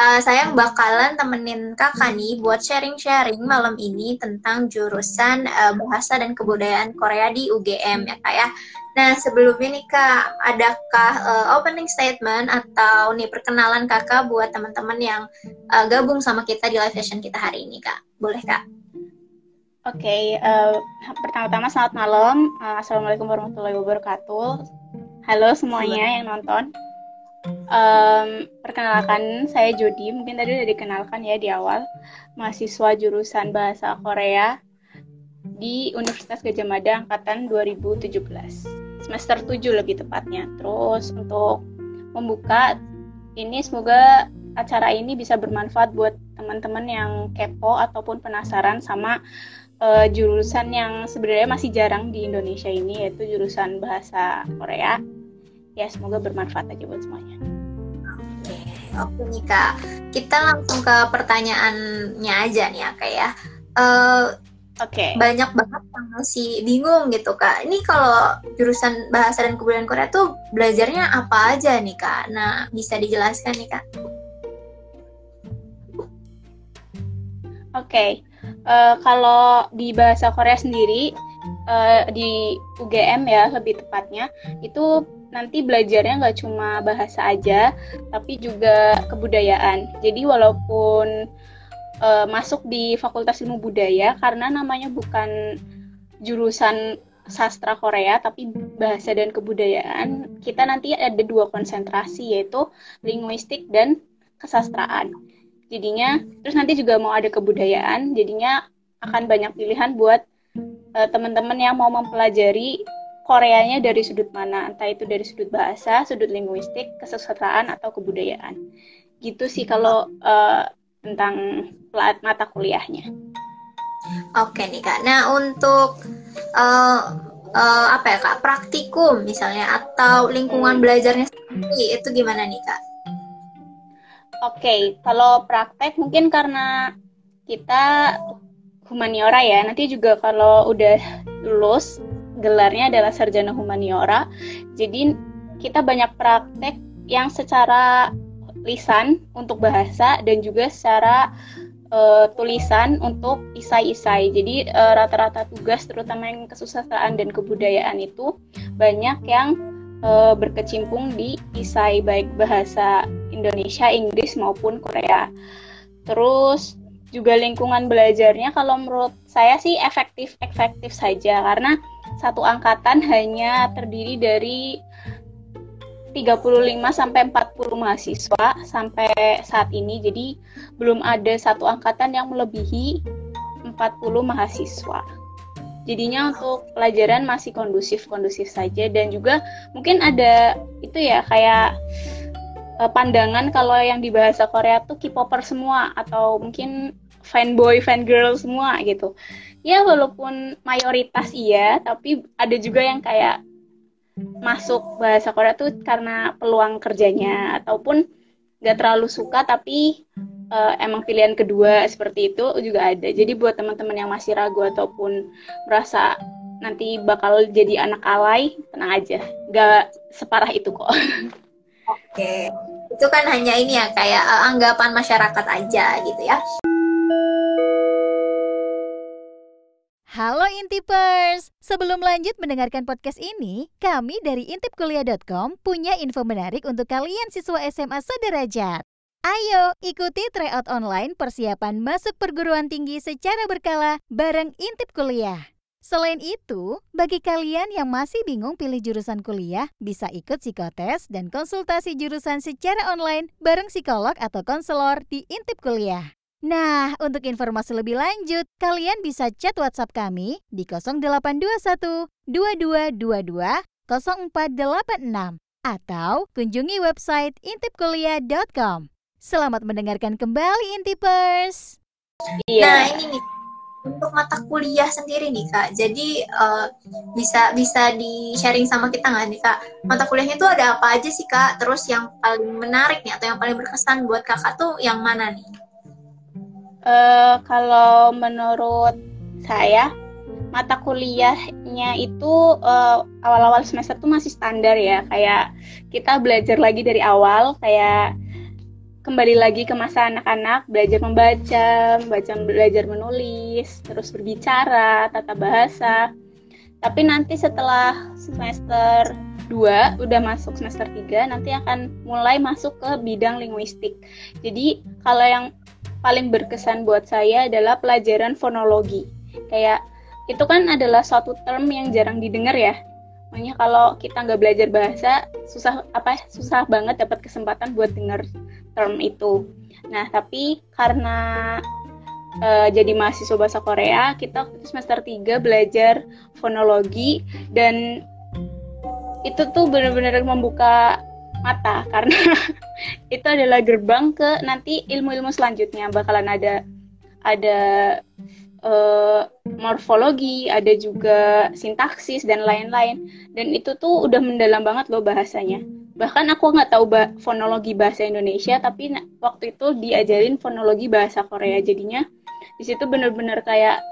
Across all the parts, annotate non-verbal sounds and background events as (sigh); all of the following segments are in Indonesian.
uh, saya bakalan temenin kakak nih buat sharing-sharing malam ini tentang jurusan uh, bahasa dan kebudayaan Korea di UGM ya kak ya. Nah sebelumnya nih kak, adakah uh, opening statement atau nih perkenalan kakak buat teman-teman yang uh, gabung sama kita di live session kita hari ini kak? Boleh kak? Oke, okay, uh, pertama-tama selamat malam. Uh, Assalamualaikum warahmatullahi wabarakatuh. Halo semuanya yang nonton. Um, perkenalkan, saya Jody. Mungkin tadi udah dikenalkan ya di awal. Mahasiswa jurusan Bahasa Korea di Universitas Gajah Mada angkatan 2017. Semester 7 lebih tepatnya. Terus untuk membuka ini semoga acara ini bisa bermanfaat buat teman-teman yang kepo ataupun penasaran sama uh, jurusan yang sebenarnya masih jarang di Indonesia ini yaitu jurusan bahasa Korea. Ya semoga bermanfaat aja buat semuanya. Oke nih kak, kita langsung ke pertanyaannya aja nih ya kak ya. Uh, Oke. Okay. Banyak banget yang masih bingung gitu kak. Ini kalau jurusan bahasa dan kebudayaan Korea tuh belajarnya apa aja nih kak? Nah bisa dijelaskan nih kak? Oke, okay. uh, eh, kalau di bahasa Korea sendiri uh, di UGM ya lebih tepatnya itu nanti belajarnya nggak cuma bahasa aja, tapi juga kebudayaan. Jadi walaupun uh, masuk di Fakultas Ilmu Budaya, karena namanya bukan jurusan sastra Korea, tapi bahasa dan kebudayaan, kita nanti ada dua konsentrasi, yaitu linguistik dan kesastraan. Jadinya, terus nanti juga mau ada kebudayaan, jadinya akan banyak pilihan buat uh, teman-teman yang mau mempelajari Koreanya dari sudut mana, entah itu dari sudut bahasa, sudut linguistik, kesusastraan atau kebudayaan. Gitu sih kalau uh, tentang mata kuliahnya. Oke nih kak. Nah untuk uh, uh, apa ya kak praktikum misalnya atau lingkungan hmm. belajarnya sendiri itu gimana nih kak? Oke, kalau praktek mungkin karena kita humaniora ya. Nanti juga kalau udah lulus gelarnya adalah sarjana humaniora. Jadi kita banyak praktek yang secara lisan untuk bahasa dan juga secara uh, tulisan untuk isai-isai. Jadi uh, rata-rata tugas terutama yang kesusastraan dan kebudayaan itu banyak yang uh, berkecimpung di isai baik bahasa Indonesia, Inggris maupun Korea. Terus juga lingkungan belajarnya kalau menurut saya sih efektif efektif saja karena satu angkatan (laughs) hanya terdiri dari 35 sampai 40 mahasiswa sampai saat ini. Jadi belum ada satu angkatan yang melebihi 40 mahasiswa. Jadinya untuk pelajaran masih kondusif-kondusif saja dan juga mungkin ada itu ya kayak eh, pandangan kalau yang di bahasa Korea tuh K-popper semua atau mungkin fanboy, fangirl semua gitu. Ya walaupun mayoritas iya, tapi ada juga yang kayak masuk bahasa Korea tuh karena peluang kerjanya ataupun gak terlalu suka tapi uh, emang pilihan kedua seperti itu juga ada. Jadi buat teman-teman yang masih ragu ataupun merasa nanti bakal jadi anak alay, tenang aja, gak separah itu kok. Oke, itu kan hanya ini ya kayak uh, anggapan masyarakat aja gitu ya. Halo Intipers! Sebelum lanjut mendengarkan podcast ini, kami dari intipkuliah.com punya info menarik untuk kalian siswa SMA sederajat. Ayo ikuti tryout online persiapan masuk perguruan tinggi secara berkala bareng Intip Kuliah. Selain itu, bagi kalian yang masih bingung pilih jurusan kuliah, bisa ikut psikotes dan konsultasi jurusan secara online bareng psikolog atau konselor di Intip Kuliah. Nah, untuk informasi lebih lanjut, kalian bisa chat WhatsApp kami di 0821 2222 0486 atau kunjungi website intipkuliah.com. Selamat mendengarkan kembali Intipers. Iya. Nah, ini nih untuk mata kuliah sendiri nih Kak. Jadi uh, bisa bisa di sharing sama kita nggak nih Kak? Mata kuliahnya itu ada apa aja sih Kak? Terus yang paling menarik nih atau yang paling berkesan buat Kakak tuh yang mana nih? Uh, kalau menurut saya mata kuliahnya itu uh, awal-awal semester tuh masih standar ya kayak kita belajar lagi dari awal kayak kembali lagi ke masa anak-anak, belajar membaca, baca belajar menulis, terus berbicara, tata bahasa. Tapi nanti setelah semester 2 udah masuk semester 3 nanti akan mulai masuk ke bidang linguistik. Jadi kalau yang paling berkesan buat saya adalah pelajaran fonologi. Kayak itu kan adalah suatu term yang jarang didengar ya Makanya kalau kita nggak belajar bahasa susah apa susah banget dapat kesempatan buat dengar term itu. Nah tapi karena uh, jadi mahasiswa bahasa Korea kita semester 3 belajar fonologi dan itu tuh benar-benar membuka mata karena (laughs) itu adalah gerbang ke nanti ilmu-ilmu selanjutnya bakalan ada ada uh, morfologi, ada juga sintaksis dan lain-lain. Dan itu tuh udah mendalam banget loh bahasanya. Bahkan aku nggak tahu ba fonologi bahasa Indonesia, tapi waktu itu diajarin fonologi bahasa Korea. Jadinya di situ bener-bener kayak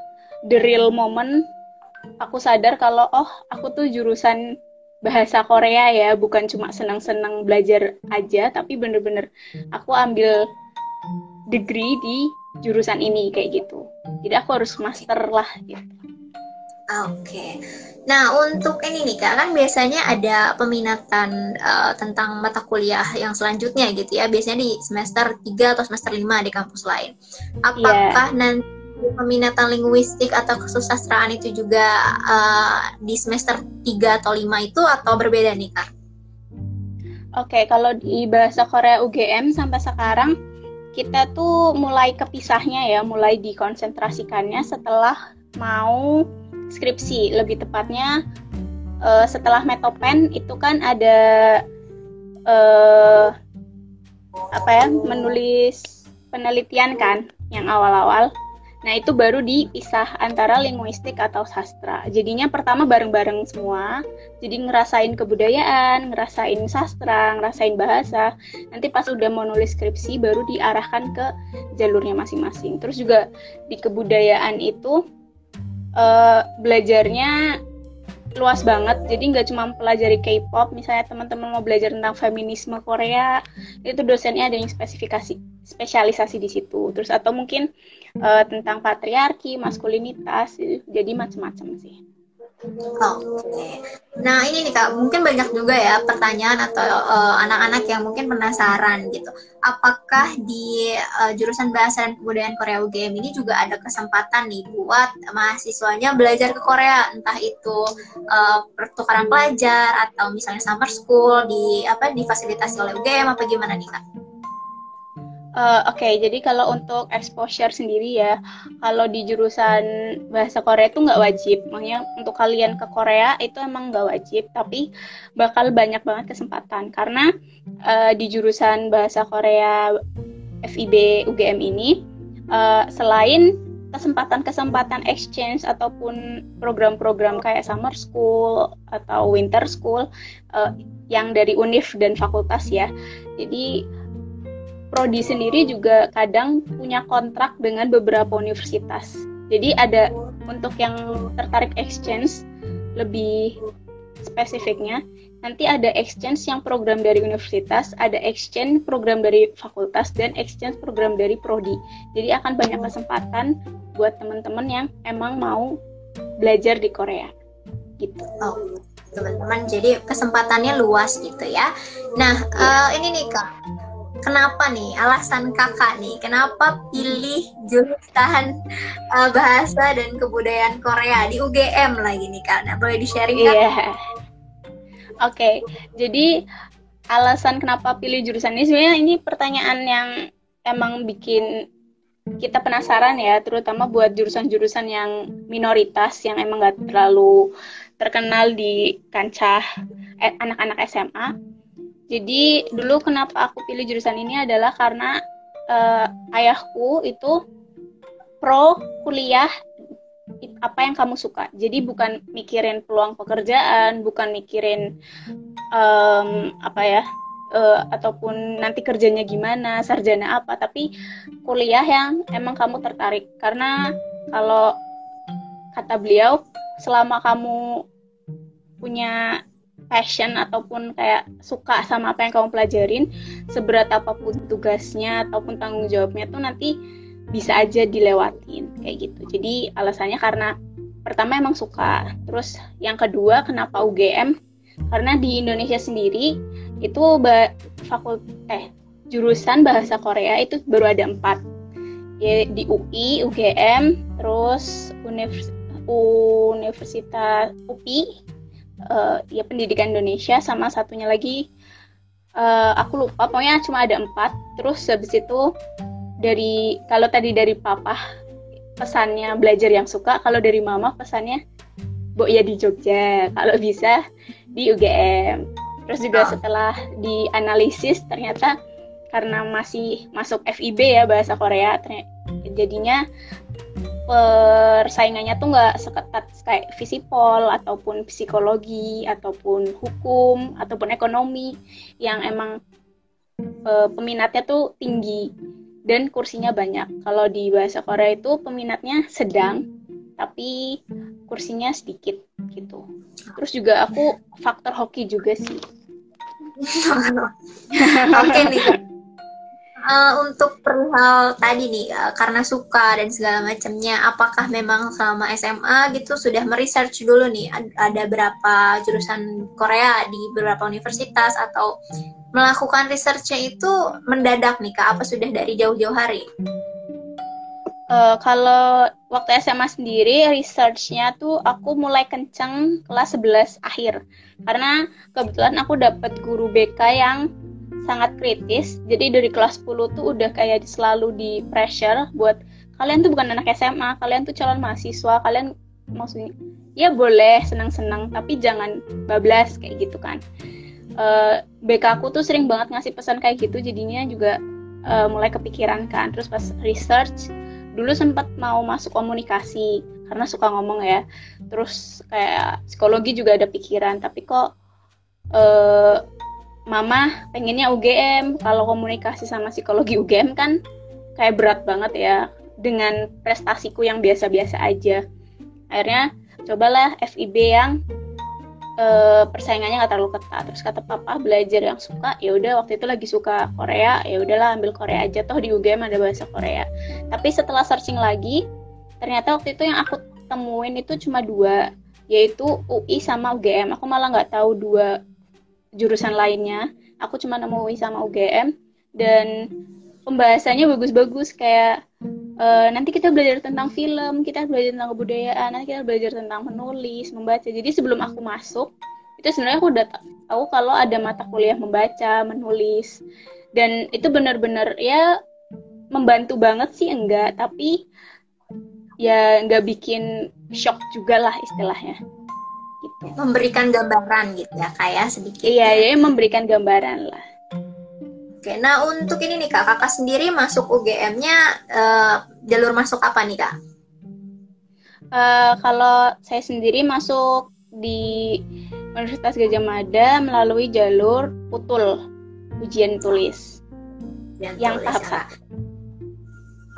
the real moment aku sadar kalau oh aku tuh jurusan bahasa Korea ya, bukan cuma senang-senang belajar aja, tapi bener-bener aku ambil degree di jurusan ini kayak gitu. Jadi aku harus master lah gitu. Oke. Okay. Nah, untuk ini nih Kak, kan biasanya ada peminatan uh, tentang mata kuliah yang selanjutnya gitu ya. Biasanya di semester 3 atau semester 5 di kampus lain. Apakah yeah. nanti peminatan linguistik atau kesusastraan itu juga uh, di semester 3 atau 5 itu atau berbeda nih Kak? Oke, okay, kalau di bahasa Korea UGM sampai sekarang kita tuh mulai kepisahnya ya, mulai dikonsentrasikannya setelah mau skripsi, lebih tepatnya uh, setelah metopen itu kan ada uh, apa ya, menulis penelitian kan yang awal-awal. Nah, itu baru dipisah antara linguistik atau sastra. Jadinya pertama bareng-bareng semua. Jadi ngerasain kebudayaan, ngerasain sastra, ngerasain bahasa. Nanti pas udah mau nulis skripsi baru diarahkan ke jalurnya masing-masing. Terus juga di kebudayaan itu uh, belajarnya luas banget jadi nggak cuma pelajari K-pop misalnya teman-teman mau belajar tentang feminisme Korea itu dosennya ada yang spesifikasi spesialisasi di situ terus atau mungkin uh, tentang patriarki maskulinitas jadi macam-macam sih Oke. Nah ini nih kak, mungkin banyak juga ya pertanyaan atau eh, anak-anak uh, yang mungkin penasaran gitu. Apakah di uh, jurusan bahasa dan kebudayaan Korea UGM ini juga ada kesempatan nih buat mahasiswanya belajar ke Korea, entah itu uh, pertukaran pelajar atau misalnya summer school di apa difasilitasi oleh UGM apa gimana nih kak? Uh, Oke, okay, jadi kalau untuk exposure sendiri ya, kalau di jurusan bahasa Korea itu nggak wajib. Makanya untuk kalian ke Korea itu emang nggak wajib, tapi bakal banyak banget kesempatan karena uh, di jurusan bahasa Korea FIB UGM ini uh, selain kesempatan-kesempatan exchange ataupun program-program kayak summer school atau winter school uh, yang dari univ dan fakultas ya. Jadi prodi sendiri juga kadang punya kontrak dengan beberapa universitas. Jadi ada untuk yang tertarik exchange lebih spesifiknya nanti ada exchange yang program dari universitas, ada exchange program dari fakultas dan exchange program dari prodi. Jadi akan banyak kesempatan buat teman-teman yang emang mau belajar di Korea. Gitu. Oh, teman-teman. Jadi kesempatannya luas gitu ya. Nah, uh, ini nih Kak kenapa nih alasan kakak nih kenapa pilih jurusan uh, bahasa dan kebudayaan Korea di UGM lagi nih kak nah, boleh di sharing kan? Iya. Oke, okay. jadi alasan kenapa pilih jurusan ini sebenarnya ini pertanyaan yang emang bikin kita penasaran ya, terutama buat jurusan-jurusan yang minoritas yang emang gak terlalu terkenal di kancah eh, anak-anak SMA jadi dulu kenapa aku pilih jurusan ini adalah karena uh, ayahku itu pro kuliah apa yang kamu suka. Jadi bukan mikirin peluang pekerjaan, bukan mikirin um, apa ya uh, ataupun nanti kerjanya gimana, sarjana apa, tapi kuliah yang emang kamu tertarik. Karena kalau kata beliau, selama kamu punya passion ataupun kayak suka sama apa yang kamu pelajarin, seberat apa pun tugasnya ataupun tanggung jawabnya tuh nanti bisa aja dilewatin kayak gitu. Jadi alasannya karena pertama emang suka, terus yang kedua kenapa UGM? Karena di Indonesia sendiri itu fakultas eh jurusan bahasa Korea itu baru ada empat ya di UI, UGM, terus Univers Universitas UPI, uh, ya pendidikan Indonesia sama satunya lagi uh, aku lupa pokoknya cuma ada empat terus habis itu dari kalau tadi dari papa pesannya belajar yang suka kalau dari mama pesannya bu ya di Jogja kalau bisa di UGM terus juga ah. setelah dianalisis ternyata karena masih masuk FIB ya bahasa Korea jadinya persaingannya tuh nggak seketat kayak visipol ataupun psikologi ataupun hukum ataupun ekonomi yang emang e, peminatnya tuh tinggi dan kursinya banyak. Kalau di bahasa Korea itu peminatnya sedang tapi kursinya sedikit gitu. Terus juga aku faktor hoki juga sih. (laughs) Oke nih uh, untuk perihal tadi nih uh, karena suka dan segala macamnya apakah memang selama SMA gitu sudah meresearch dulu nih ada berapa jurusan Korea di beberapa universitas atau melakukan researchnya itu mendadak nih kak apa sudah dari jauh-jauh hari? Uh, kalau waktu SMA sendiri researchnya tuh aku mulai kenceng kelas 11 akhir karena kebetulan aku dapat guru BK yang sangat kritis. Jadi dari kelas 10 tuh udah kayak selalu di pressure buat kalian tuh bukan anak SMA kalian tuh calon mahasiswa kalian maksudnya ya boleh senang-senang tapi jangan bablas kayak gitu kan. Uh, eh, BK aku tuh sering banget ngasih pesan kayak gitu jadinya juga uh, mulai kepikiran kan. Terus pas research dulu sempat mau masuk komunikasi karena suka ngomong ya. Terus kayak psikologi juga ada pikiran tapi kok uh, mama pengennya UGM kalau komunikasi sama psikologi UGM kan kayak berat banget ya dengan prestasiku yang biasa-biasa aja. Akhirnya cobalah FIB yang uh, persaingannya nggak terlalu ketat. Terus kata papa belajar yang suka ya udah waktu itu lagi suka Korea ya udahlah ambil Korea aja toh di UGM ada bahasa Korea. Tapi setelah searching lagi ternyata waktu itu yang aku temuin itu cuma dua yaitu UI sama UGM aku malah nggak tahu dua jurusan lainnya. Aku cuma nemu UI sama UGM dan pembahasannya bagus-bagus kayak uh, nanti kita belajar tentang film kita belajar tentang kebudayaan nanti kita belajar tentang menulis membaca. Jadi sebelum aku masuk itu sebenarnya aku udah tahu kalau ada mata kuliah membaca menulis. Dan itu benar-benar ya membantu banget sih enggak. Tapi ya nggak bikin shock juga lah istilahnya gitu. Memberikan gambaran gitu ya kayak ya, sedikit. Iya, ya memberikan gambaran lah. Oke, nah untuk ini nih kak, kakak sendiri masuk UGM-nya uh, jalur masuk apa nih kak? Uh, kalau saya sendiri masuk di Universitas Gajah Mada melalui jalur putul ujian tulis ujian yang tulis, tahap ya, satu.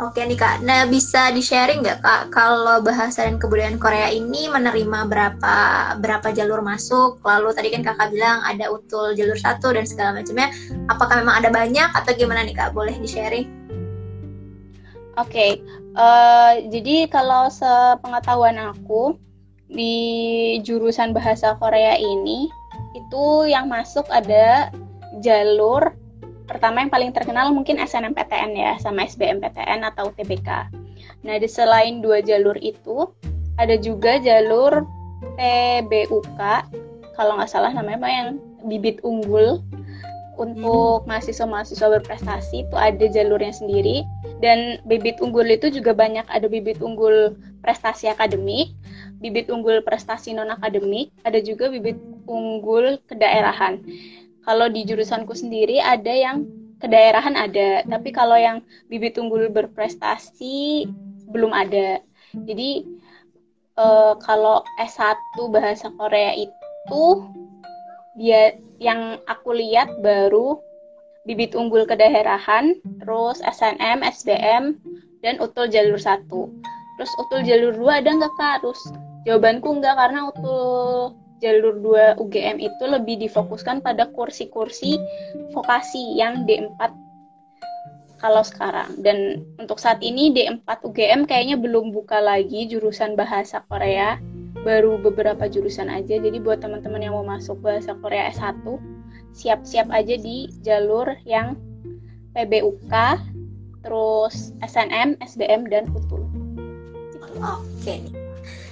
Oke nih kak, nah bisa di sharing nggak kak kalau bahasa dan kebudayaan Korea ini menerima berapa berapa jalur masuk? Lalu tadi kan kakak bilang ada utul jalur satu dan segala macamnya. Apakah memang ada banyak atau gimana nih kak? Boleh di sharing? Oke, uh, jadi kalau sepengetahuan aku di jurusan bahasa Korea ini itu yang masuk ada jalur pertama yang paling terkenal mungkin SNMPTN ya sama SBMPTN atau TBK. Nah, di selain dua jalur itu ada juga jalur PBUK kalau nggak salah namanya yang bibit unggul. Untuk mahasiswa-mahasiswa berprestasi itu ada jalurnya sendiri. Dan bibit unggul itu juga banyak. Ada bibit unggul prestasi akademik, bibit unggul prestasi non akademik, ada juga bibit unggul kedaerahan kalau di jurusanku sendiri ada yang kedaerahan ada, tapi kalau yang bibit unggul berprestasi belum ada. Jadi uh, kalau S1 bahasa Korea itu dia yang aku lihat baru bibit unggul kedaerahan, terus SNM, SBM, dan utul jalur satu. Terus utul jalur dua ada nggak kak? Terus jawabanku nggak karena utul jalur 2 UGM itu lebih difokuskan pada kursi-kursi vokasi yang D4 kalau sekarang. Dan untuk saat ini D4 UGM kayaknya belum buka lagi jurusan bahasa Korea. Baru beberapa jurusan aja. Jadi buat teman-teman yang mau masuk bahasa Korea S1, siap-siap aja di jalur yang PBUK, terus SNM, SBM, dan UTUL. Oke.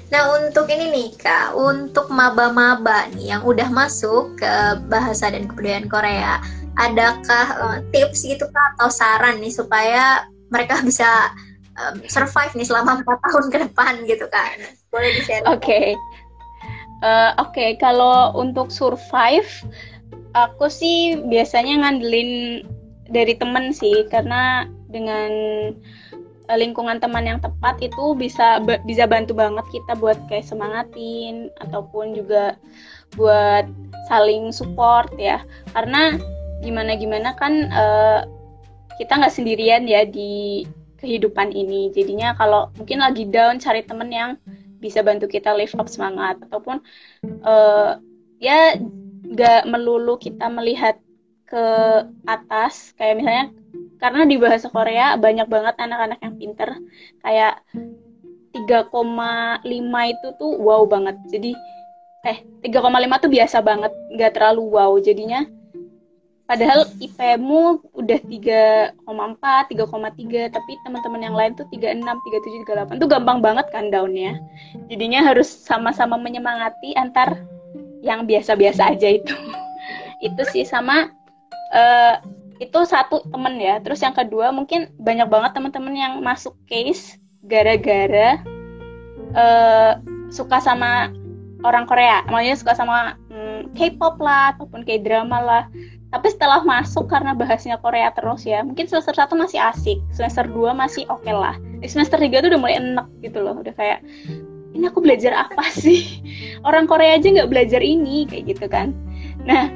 Nah untuk ini nih kak, untuk maba-maba nih yang udah masuk ke bahasa dan kebudayaan Korea, adakah uh, tips gitu kak atau saran nih supaya mereka bisa um, survive nih selama empat tahun ke depan gitu kak? Boleh di share? Oke, uh, oke kalau untuk survive, aku sih biasanya ngandelin dari temen sih karena dengan Eh, lingkungan teman yang tepat itu bisa bisa bantu banget kita buat kayak semangatin ataupun juga buat saling support ya. Karena gimana gimana kan uh, kita nggak sendirian ya di kehidupan ini. Jadinya kalau mungkin lagi down cari temen yang bisa bantu kita lift up semangat ataupun uh, ya nggak melulu kita melihat ke atas kayak misalnya karena di bahasa Korea banyak banget anak-anak yang pinter kayak 3,5 itu tuh wow banget. Jadi eh 3,5 tuh biasa banget nggak terlalu wow. Jadinya padahal IP-mu udah 3,4, 3,3 tapi teman-teman yang lain tuh 36, 37, 38 tuh gampang banget kan daunnya jadinya harus sama-sama menyemangati antar yang biasa-biasa aja itu. (laughs) Itu sih sama uh, itu satu temen ya. Terus yang kedua mungkin banyak banget teman-teman yang masuk case gara-gara uh, suka sama orang Korea. Maksudnya suka sama um, K-pop lah ataupun K-drama lah. Tapi setelah masuk karena bahasnya Korea terus ya mungkin semester satu masih asik semester dua masih oke okay lah semester tiga tuh udah mulai enak gitu loh udah kayak ini aku belajar apa (laughs) sih? Orang Korea aja nggak belajar ini kayak gitu kan. Nah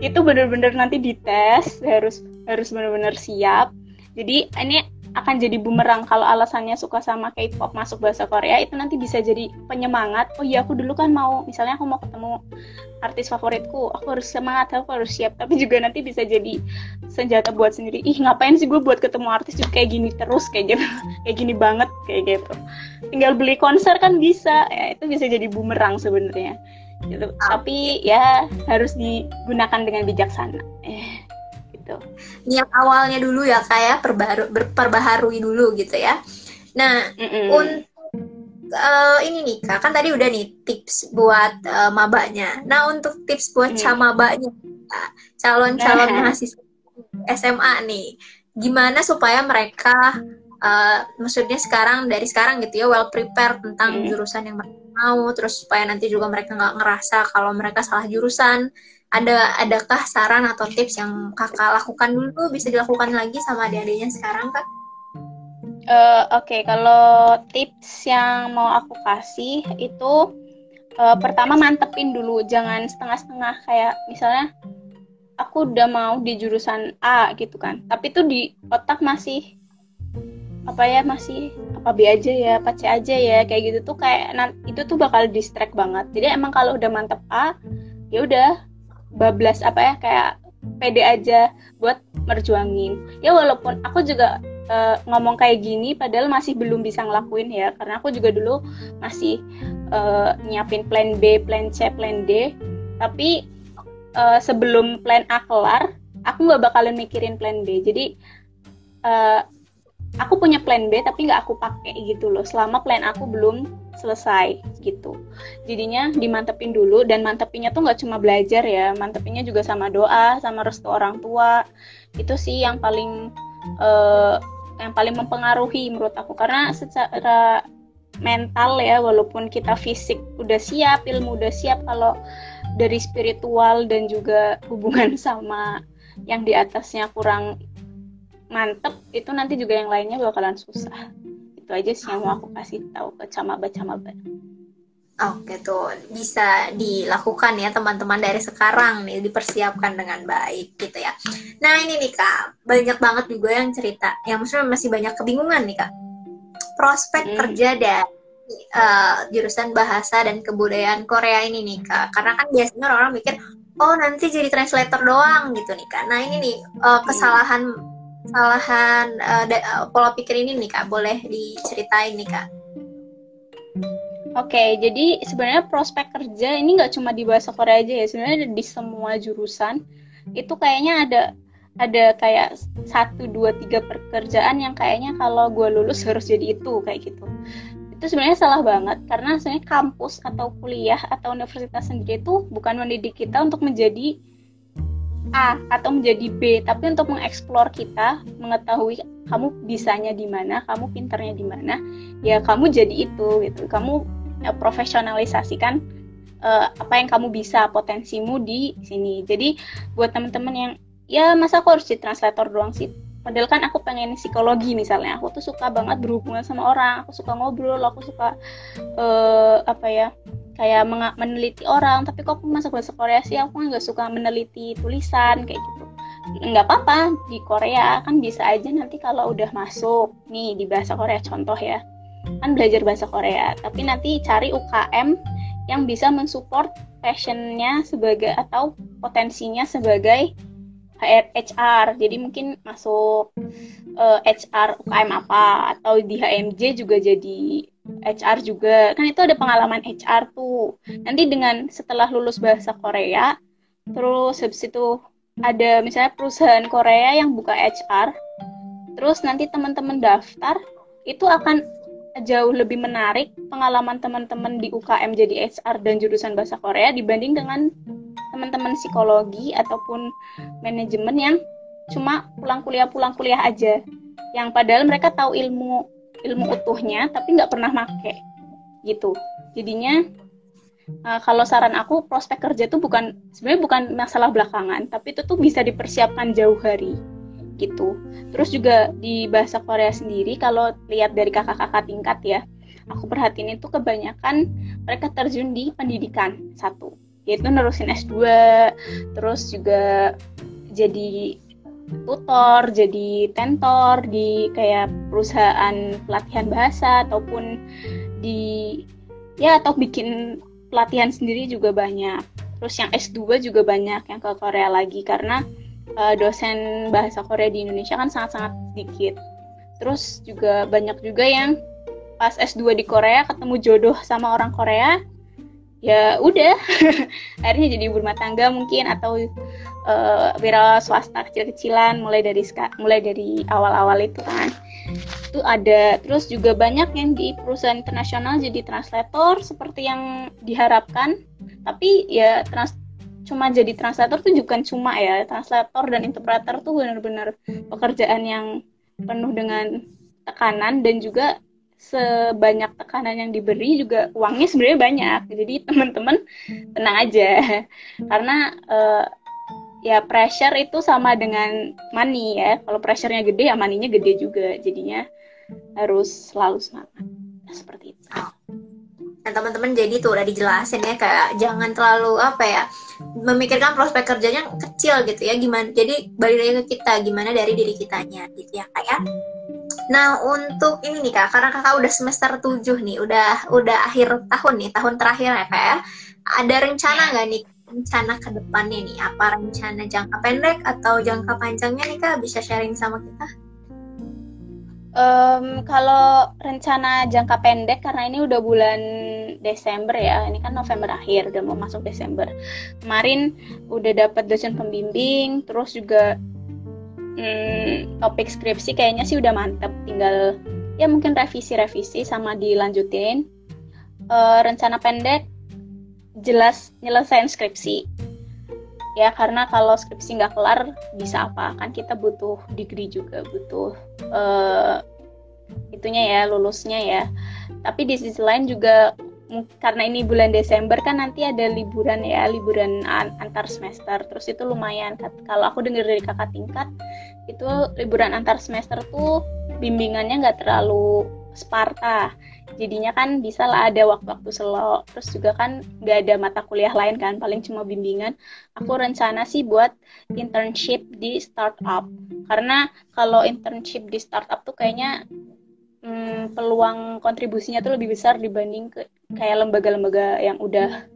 itu benar-benar nanti dites harus harus benar-benar siap. Jadi ini akan jadi bumerang kalau alasannya suka sama K-pop masuk bahasa Korea itu nanti bisa jadi penyemangat. Oh iya aku dulu kan mau misalnya aku mau ketemu artis favoritku aku harus semangat aku harus siap. Tapi juga nanti bisa jadi senjata buat sendiri. Ih ngapain sih gue buat ketemu artis juga kayak gini terus kayak gitu. (laughs) Kayak gini banget kayak gitu. Tinggal beli konser kan bisa. Ya itu bisa jadi bumerang sebenarnya gitu. Tapi ya harus digunakan dengan bijaksana. Eh, gitu. Niat awalnya dulu ya kayak perbaru perbaharui dulu gitu ya. Nah, mm -mm. untuk uh, ini nih kak, kan tadi udah nih tips buat uh, mabanya. Nah, untuk tips buat mm. camabanya, calon-calon nah. (laughs) mahasiswa SMA nih, gimana supaya mereka uh, maksudnya sekarang dari sekarang gitu ya well prepared tentang mm. jurusan yang mereka mau terus supaya nanti juga mereka nggak ngerasa kalau mereka salah jurusan ada adakah saran atau tips yang kakak lakukan dulu bisa dilakukan lagi sama adik-adiknya sekarang kak? Uh, Oke okay. kalau tips yang mau aku kasih itu uh, pertama mantepin dulu jangan setengah-setengah kayak misalnya aku udah mau di jurusan A gitu kan tapi tuh di otak masih apa ya masih apa B aja ya apa C aja ya kayak gitu tuh kayak itu tuh bakal distract banget. Jadi emang kalau udah mantep A ya udah bablas apa ya kayak pede aja buat merjuangin. Ya walaupun aku juga uh, ngomong kayak gini padahal masih belum bisa ngelakuin ya karena aku juga dulu masih uh, nyiapin plan B plan C plan D. Tapi uh, sebelum plan A kelar aku nggak bakalan mikirin plan B. Jadi uh, aku punya plan B tapi nggak aku pakai gitu loh. Selama plan aku belum selesai gitu. Jadinya dimantepin dulu dan mantepinnya tuh nggak cuma belajar ya. Mantepinnya juga sama doa sama restu orang tua. Itu sih yang paling uh, yang paling mempengaruhi menurut aku. Karena secara mental ya walaupun kita fisik udah siap ilmu udah siap kalau dari spiritual dan juga hubungan (laughs) sama yang di atasnya kurang mantep itu nanti juga yang lainnya bakalan susah. Itu aja sih yang mau aku kasih tahu ke camaba-camaba Oke tuh bisa dilakukan ya teman-teman dari sekarang nih dipersiapkan dengan baik gitu ya. Nah ini nih kak banyak banget juga yang cerita. Yang maksudnya masih banyak kebingungan nih kak. Prospek hmm. kerja dan uh, jurusan bahasa dan kebudayaan Korea ini nih kak. Karena kan biasanya orang, -orang mikir oh nanti jadi translator doang gitu nih kak. Nah ini nih uh, kesalahan kesalahan uh, pola pikir ini nih kak. Boleh diceritain nih kak. Oke, okay, jadi sebenarnya prospek kerja ini nggak cuma di bahasa Korea aja ya, sebenarnya di semua jurusan. Itu kayaknya ada ada kayak satu dua tiga pekerjaan yang kayaknya kalau gue lulus harus jadi itu kayak gitu. Itu sebenarnya salah banget karena sebenarnya kampus atau kuliah atau universitas sendiri itu bukan mendidik kita untuk menjadi A atau menjadi B, tapi untuk mengeksplor kita, mengetahui kamu bisanya di mana, kamu pinternya di mana, ya kamu jadi itu gitu. Kamu Ya, profesionalisasikan uh, apa yang kamu bisa potensimu di sini. Jadi buat teman-teman yang ya masa aku harus jadi translator doang sih padahal kan aku pengen psikologi misalnya. Aku tuh suka banget berhubungan sama orang. Aku suka ngobrol aku suka uh, apa ya kayak meneliti orang. Tapi kok aku masuk bahasa Korea sih? Aku nggak suka meneliti tulisan kayak gitu. Nggak apa-apa di Korea kan bisa aja nanti kalau udah masuk nih di bahasa Korea contoh ya. Kan belajar bahasa Korea. Tapi nanti cari UKM yang bisa mensupport passionnya sebagai atau potensinya sebagai HR jadi mungkin masuk uh, eh, HR UKM apa atau di HMJ juga jadi HR juga. Kan itu ada pengalaman HR tuh. Nanti dengan setelah lulus bahasa Korea terus habis itu ada misalnya perusahaan Korea yang buka HR terus nanti teman-teman daftar itu akan jauh lebih menarik pengalaman teman-teman di UKM jadi HR dan jurusan bahasa Korea dibanding dengan teman-teman psikologi ataupun manajemen yang cuma pulang kuliah pulang kuliah aja. Yang padahal mereka tahu ilmu ilmu utuhnya tapi nggak pernah make gitu. Jadinya uh, kalau saran aku prospek kerja itu bukan sebenarnya bukan masalah belakangan tapi itu tuh bisa dipersiapkan jauh hari gitu. Terus juga di bahasa Korea sendiri kalau lihat dari kakak-kakak tingkat ya, aku perhatiin itu kebanyakan mereka terjun di pendidikan satu, yaitu nerusin S2, terus juga jadi tutor, jadi tentor di kayak perusahaan pelatihan bahasa ataupun di ya atau bikin pelatihan sendiri juga banyak. Terus yang S2 juga banyak yang ke Korea lagi karena uh, dosen bahasa Korea di Indonesia kan sangat-sangat sedikit. Terus juga banyak juga yang pas S2 di Korea ketemu jodoh sama orang Korea, ya udah. (laughs) Akhirnya jadi ibu rumah tangga mungkin atau uh, wira swasta kecil-kecilan mulai dari mulai dari awal-awal itu kan. Itu ada. Terus juga banyak yang di perusahaan internasional jadi translator seperti yang diharapkan. Tapi ya trans cuma jadi translator tuh bukan cuma ya. Translator dan interpreter tuh benar-benar pekerjaan yang penuh dengan tekanan dan juga sebanyak tekanan yang diberi juga uangnya sebenarnya banyak. Jadi teman-teman tenang aja. (laughs) Karena uh, ya pressure itu sama dengan money ya. Kalau pressure-nya gede ya money-nya gede juga. Jadinya harus selalu semangat. Seperti itu. Nah teman-teman jadi tuh udah dijelasin ya kayak jangan terlalu apa ya memikirkan prospek kerjanya kecil gitu ya gimana jadi balik lagi ke kita gimana dari diri kitanya gitu ya kayak ya. Nah untuk ini nih kak karena kakak udah semester 7 nih udah udah akhir tahun nih tahun terakhir ya kak ya ada rencana nggak nih rencana ke depannya nih apa rencana jangka pendek atau jangka panjangnya nih kak bisa sharing sama kita? Um, kalau rencana jangka pendek karena ini udah bulan Desember ya, ini kan November akhir udah mau masuk Desember. Kemarin udah dapat dosen pembimbing, terus juga hmm, topik skripsi kayaknya sih udah mantep, tinggal ya mungkin revisi-revisi sama dilanjutin. Uh, rencana pendek jelas nyelesain skripsi ya karena kalau skripsi nggak kelar bisa apa kan kita butuh degree juga butuh uh, itunya ya lulusnya ya. Tapi di sisi lain juga karena ini bulan Desember kan nanti ada liburan ya liburan antar semester. Terus itu lumayan. Kalau aku dengar dari kakak tingkat itu liburan antar semester tuh bimbingannya nggak terlalu Sparta jadinya kan bisa lah ada waktu-waktu selo. Terus juga kan nggak ada mata kuliah lain kan paling cuma bimbingan. Aku rencana sih buat internship di startup. Karena kalau internship di startup tuh kayaknya hmm, peluang kontribusinya tuh lebih besar dibanding ke kayak lembaga-lembaga yang udah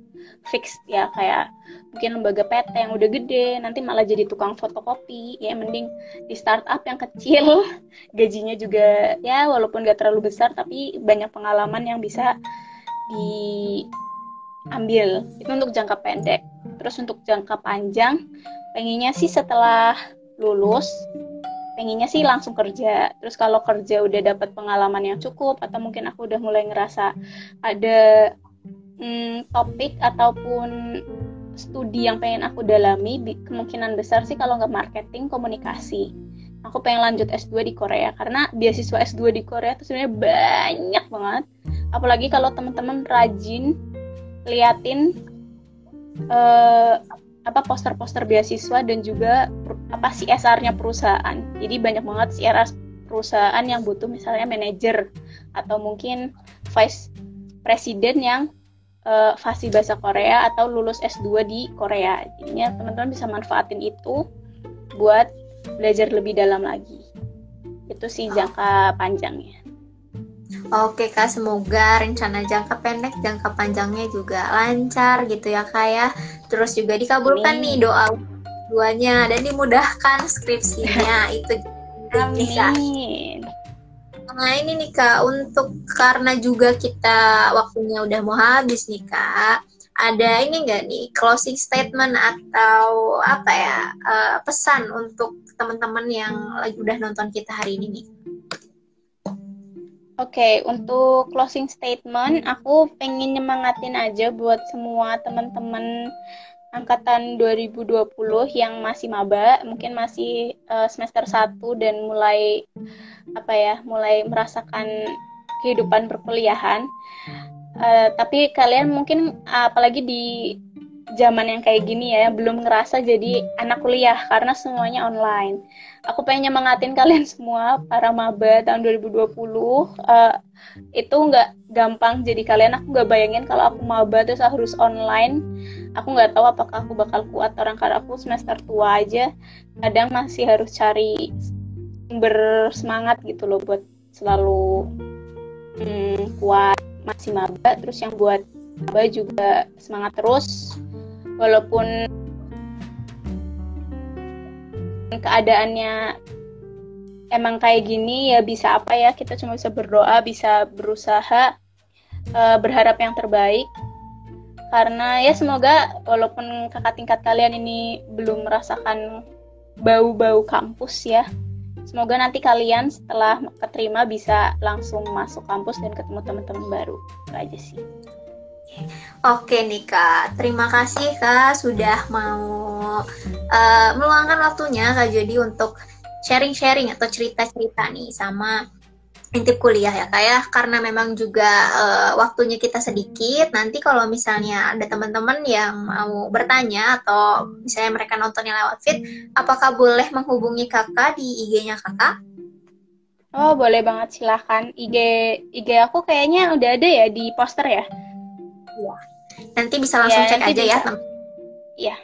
fix ya kayak mungkin lembaga PT yang udah gede nanti malah jadi tukang fotokopi. Ya mending di startup yang kecil. (laughs) Gajinya juga ya walaupun gak terlalu besar tapi banyak pengalaman yang bisa diambil. Itu untuk jangka pendek. Terus untuk jangka panjang pengennya sih setelah lulus pengennya sih langsung kerja. Terus kalau kerja udah dapat pengalaman yang cukup atau mungkin aku udah mulai ngerasa ada hmm, topik ataupun studi yang pengen aku dalami kemungkinan besar sih kalau nggak marketing komunikasi. Aku pengen lanjut S2 di Korea karena beasiswa S2 di Korea itu sebenarnya banyak banget. Apalagi kalau teman-teman rajin liatin uh, apa poster-poster beasiswa dan juga apa CSR-nya perusahaan. Jadi banyak banget CSR perusahaan yang butuh misalnya manajer atau mungkin vice president yang uh, fasih bahasa Korea atau lulus S2 di Korea. Jadinya teman-teman bisa manfaatin itu buat belajar lebih dalam lagi. Itu sih jangka panjangnya. Oke kak, semoga rencana jangka pendek, jangka panjangnya juga lancar gitu ya kak ya. Terus juga dikabulkan Amin. nih doa duanya dan dimudahkan skripsinya itu. Amin. Nah ini nih kak, untuk karena juga kita waktunya udah mau habis nih kak, ada ini enggak nih closing statement atau apa ya uh, pesan untuk teman-teman yang lagi udah nonton kita hari ini nih? Oke, okay, untuk closing statement, aku pengen nyemangatin aja buat semua teman-teman angkatan 2020 yang masih maba, mungkin masih uh, semester 1 dan mulai apa ya, mulai merasakan kehidupan perkuliahan. Uh, tapi kalian mungkin apalagi di zaman yang kayak gini ya, belum ngerasa jadi anak kuliah karena semuanya online. Aku pengen nyemangatin kalian semua para maba tahun 2020 uh, eh, itu nggak gampang jadi kalian aku nggak bayangin kalau aku maba terus harus online aku nggak tahu apakah aku bakal kuat orang karena aku semester tua aja. Kadang masih harus cari bersemangat gitu loh buat selalu hmm, kuat. Masih maba terus yang buat maba juga semangat terus. Walaupun keadaannya emang kayak gini ya bisa apa ya kita cuma bisa berdoa bisa berusaha uh, berharap yang terbaik karena ya semoga walaupun kakak tingkat kalian ini belum merasakan bau-bau kampus ya semoga nanti kalian setelah keterima bisa langsung masuk kampus dan ketemu teman-teman baru. Itu aja sih. Oke nih kak, terima kasih kak sudah mau uh, meluangkan waktunya kak jadi untuk sharing-sharing atau cerita-cerita nih sama intip kuliah ya kak ya karena memang juga uh, waktunya kita sedikit nanti kalau misalnya ada teman-teman yang mau bertanya atau misalnya mereka nontonnya lewat feed apakah boleh menghubungi kakak di IG-nya kakak? Oh boleh banget silahkan IG IG aku kayaknya udah ada ya di poster ya? Iya nanti bisa langsung ya, cek aja bisa. ya Iya